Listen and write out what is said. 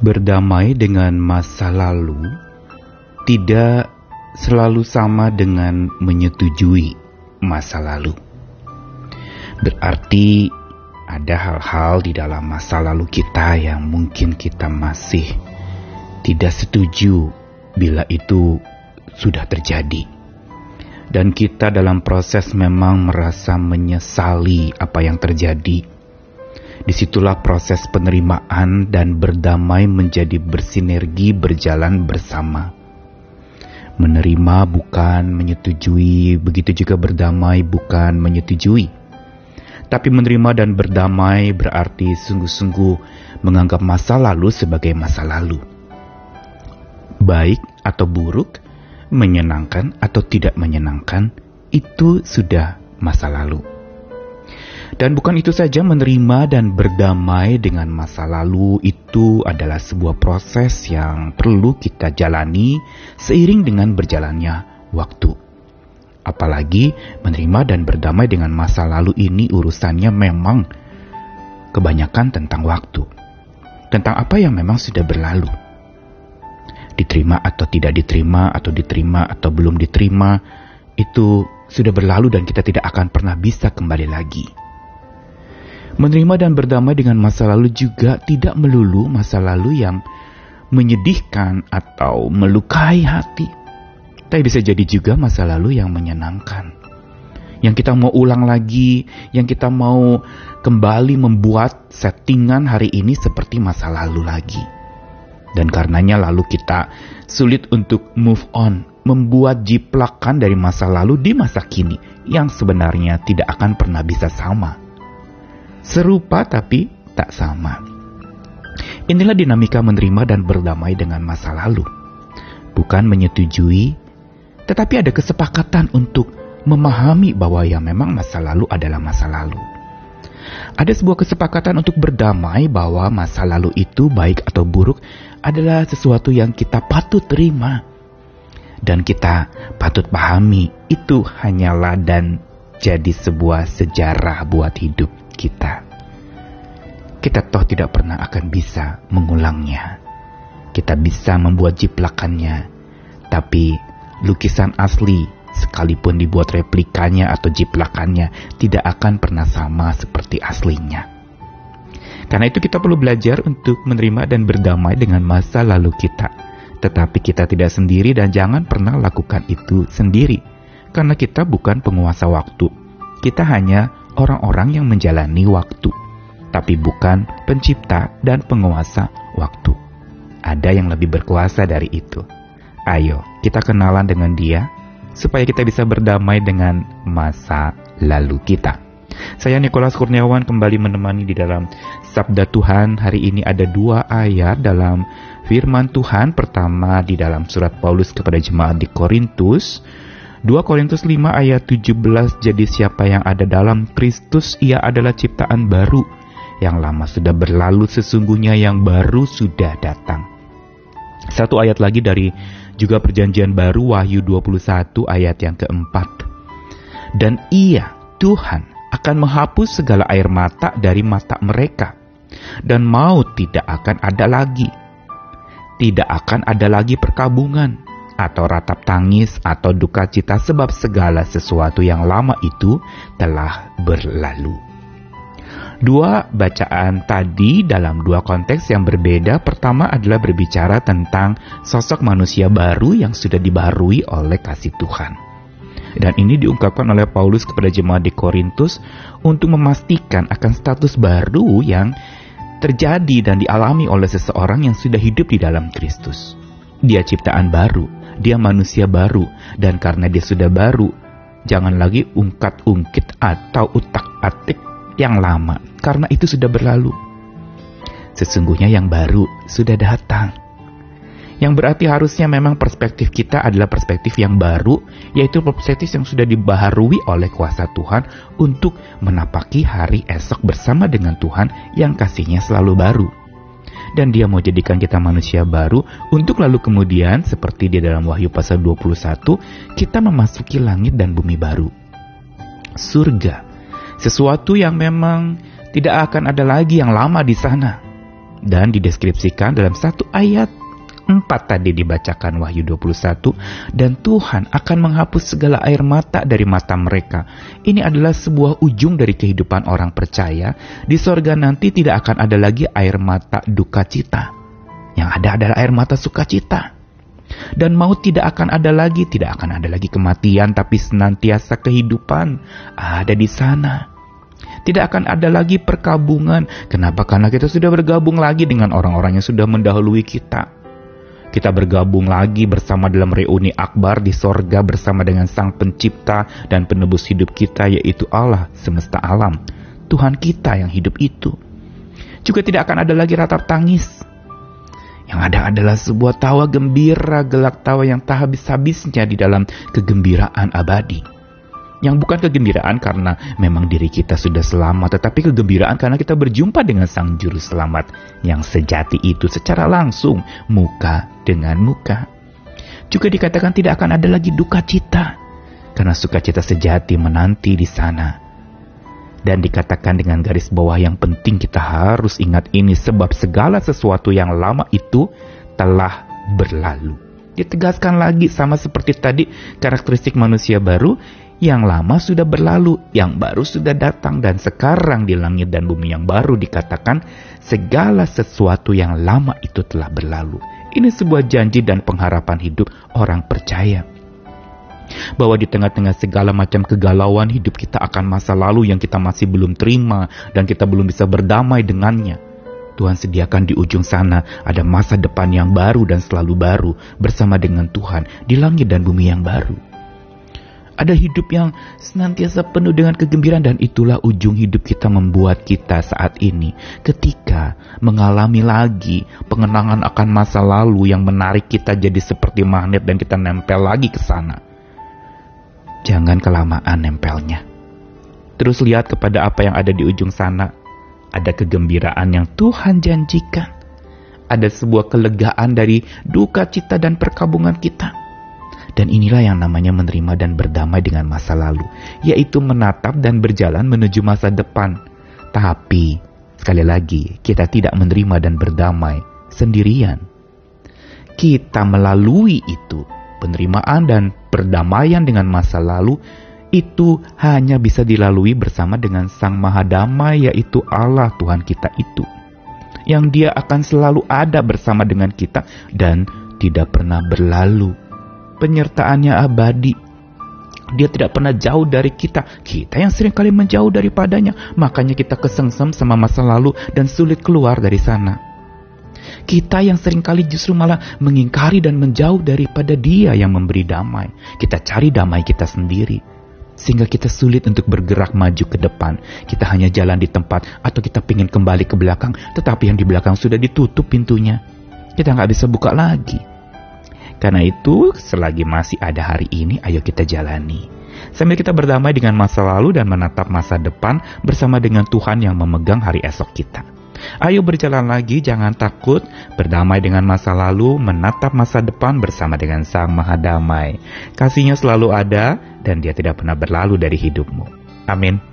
Berdamai dengan masa lalu tidak selalu sama dengan menyetujui masa lalu. Berarti ada hal-hal di dalam masa lalu kita yang mungkin kita masih tidak setuju bila itu sudah terjadi. Dan kita dalam proses memang merasa menyesali apa yang terjadi Di situlah proses penerimaan dan berdamai menjadi bersinergi berjalan bersama. Menerima bukan menyetujui, begitu juga berdamai bukan menyetujui. Tapi menerima dan berdamai berarti sungguh-sungguh menganggap masa lalu sebagai masa lalu. Baik atau buruk, menyenangkan atau tidak menyenangkan, itu sudah masa lalu. Dan bukan itu saja menerima dan berdamai dengan masa lalu itu adalah sebuah proses yang perlu kita jalani seiring dengan berjalannya waktu. Apalagi menerima dan berdamai dengan masa lalu ini urusannya memang kebanyakan tentang waktu. Tentang apa yang memang sudah berlalu. Diterima atau tidak diterima atau diterima atau belum diterima itu sudah berlalu dan kita tidak akan pernah bisa kembali lagi. Menerima dan berdamai dengan masa lalu juga tidak melulu masa lalu yang menyedihkan atau melukai hati. Tapi bisa jadi juga masa lalu yang menyenangkan. Yang kita mau ulang lagi, yang kita mau kembali membuat settingan hari ini seperti masa lalu lagi. Dan karenanya lalu kita sulit untuk move on, membuat jiplakan dari masa lalu di masa kini yang sebenarnya tidak akan pernah bisa sama serupa tapi tak sama. Inilah dinamika menerima dan berdamai dengan masa lalu. Bukan menyetujui, tetapi ada kesepakatan untuk memahami bahwa yang memang masa lalu adalah masa lalu. Ada sebuah kesepakatan untuk berdamai bahwa masa lalu itu baik atau buruk adalah sesuatu yang kita patut terima. Dan kita patut pahami itu hanyalah dan jadi sebuah sejarah buat hidup kita. Kita toh tidak pernah akan bisa mengulangnya. Kita bisa membuat jiplakannya, tapi lukisan asli sekalipun dibuat replikanya atau jiplakannya tidak akan pernah sama seperti aslinya. Karena itu kita perlu belajar untuk menerima dan berdamai dengan masa lalu kita. Tetapi kita tidak sendiri dan jangan pernah lakukan itu sendiri. Karena kita bukan penguasa waktu. Kita hanya orang-orang yang menjalani waktu, tapi bukan pencipta dan penguasa waktu. Ada yang lebih berkuasa dari itu. Ayo, kita kenalan dengan Dia supaya kita bisa berdamai dengan masa lalu kita. Saya Nikolas Kurniawan kembali menemani di dalam Sabda Tuhan. Hari ini ada dua ayat dalam firman Tuhan. Pertama di dalam surat Paulus kepada jemaat di Korintus 2 Korintus 5 ayat 17 Jadi siapa yang ada dalam Kristus ia adalah ciptaan baru. Yang lama sudah berlalu sesungguhnya yang baru sudah datang. Satu ayat lagi dari juga perjanjian baru Wahyu 21 ayat yang keempat. Dan ia Tuhan akan menghapus segala air mata dari mata mereka Dan maut tidak akan ada lagi. Tidak akan ada lagi perkabungan atau ratap tangis atau duka cita sebab segala sesuatu yang lama itu telah berlalu. Dua bacaan tadi dalam dua konteks yang berbeda. Pertama adalah berbicara tentang sosok manusia baru yang sudah dibarui oleh kasih Tuhan. Dan ini diungkapkan oleh Paulus kepada jemaat di Korintus untuk memastikan akan status baru yang terjadi dan dialami oleh seseorang yang sudah hidup di dalam Kristus. Dia ciptaan baru, dia manusia baru dan karena dia sudah baru, jangan lagi ungkat-ungkit atau utak-atik yang lama karena itu sudah berlalu. Sesungguhnya yang baru sudah datang. Yang berarti harusnya memang perspektif kita adalah perspektif yang baru, yaitu perspektif yang sudah dibaharui oleh kuasa Tuhan untuk menapaki hari esok bersama dengan Tuhan yang kasihnya selalu baru dan dia mau jadikan kita manusia baru untuk lalu kemudian seperti di dalam Wahyu pasal 21 kita memasuki langit dan bumi baru. Surga, sesuatu yang memang tidak akan ada lagi yang lama di sana. dan dideskripsikan dalam satu ayat 4 tadi dibacakan Wahyu 21 dan Tuhan akan menghapus segala air mata dari mata mereka. Ini adalah sebuah ujung dari kehidupan orang percaya. Di sorga nanti tidak akan ada lagi air mata duka cita. Yang ada adalah air mata sukacita. Dan maut tidak akan ada lagi, tidak akan ada lagi kematian, tapi senantiasa kehidupan ada di sana. Tidak akan ada lagi perkabungan. Kenapa? Karena kita sudah bergabung lagi dengan orang-orang yang sudah mendahului kita. Kita bergabung lagi bersama dalam reuni akbar di sorga bersama dengan Sang Pencipta dan penebus hidup kita yaitu Allah semesta alam. Tuhan kita yang hidup itu. Juga tidak akan ada lagi ratap tangis. Yang ada adalah sebuah tawa gembira, gelak tawa yang tak habis-habisnya di dalam kegembiraan abadi yang bukan kegembiraan karena memang diri kita sudah selamat, tetapi kegembiraan karena kita berjumpa dengan Sang Juru Selamat yang sejati itu secara langsung, muka dengan muka. Juga dikatakan tidak akan ada lagi duka cita, karena sukacita sejati menanti di sana. Dan dikatakan dengan garis bawah yang penting kita harus ingat ini sebab segala sesuatu yang lama itu telah berlalu. Ditegaskan lagi sama seperti tadi karakteristik manusia baru yang lama sudah berlalu, yang baru sudah datang, dan sekarang di langit dan bumi yang baru dikatakan segala sesuatu yang lama itu telah berlalu. Ini sebuah janji dan pengharapan hidup orang percaya. Bahwa di tengah-tengah segala macam kegalauan hidup kita akan masa lalu yang kita masih belum terima dan kita belum bisa berdamai dengannya. Tuhan sediakan di ujung sana ada masa depan yang baru dan selalu baru bersama dengan Tuhan di langit dan bumi yang baru. Ada hidup yang senantiasa penuh dengan kegembiraan dan itulah ujung hidup kita membuat kita saat ini ketika mengalami lagi pengenangan akan masa lalu yang menarik kita jadi seperti magnet dan kita nempel lagi ke sana. Jangan kelamaan nempelnya. Terus lihat kepada apa yang ada di ujung sana. Ada kegembiraan yang Tuhan janjikan. Ada sebuah kelegaan dari duka cita dan perkabungan kita dan inilah yang namanya menerima dan berdamai dengan masa lalu, yaitu menatap dan berjalan menuju masa depan. Tapi, sekali lagi, kita tidak menerima dan berdamai sendirian. Kita melalui itu, penerimaan dan perdamaian dengan masa lalu itu hanya bisa dilalui bersama dengan Sang Maha Damai yaitu Allah Tuhan kita itu. Yang dia akan selalu ada bersama dengan kita dan tidak pernah berlalu penyertaannya abadi. Dia tidak pernah jauh dari kita. Kita yang sering kali menjauh daripadanya. Makanya kita kesengsem sama masa lalu dan sulit keluar dari sana. Kita yang sering kali justru malah mengingkari dan menjauh daripada dia yang memberi damai. Kita cari damai kita sendiri. Sehingga kita sulit untuk bergerak maju ke depan. Kita hanya jalan di tempat atau kita ingin kembali ke belakang. Tetapi yang di belakang sudah ditutup pintunya. Kita nggak bisa buka lagi. Karena itu, selagi masih ada hari ini, ayo kita jalani. Sambil kita berdamai dengan masa lalu dan menatap masa depan bersama dengan Tuhan yang memegang hari esok kita. Ayo berjalan lagi, jangan takut, berdamai dengan masa lalu, menatap masa depan bersama dengan Sang Maha Damai. Kasihnya selalu ada dan dia tidak pernah berlalu dari hidupmu. Amin.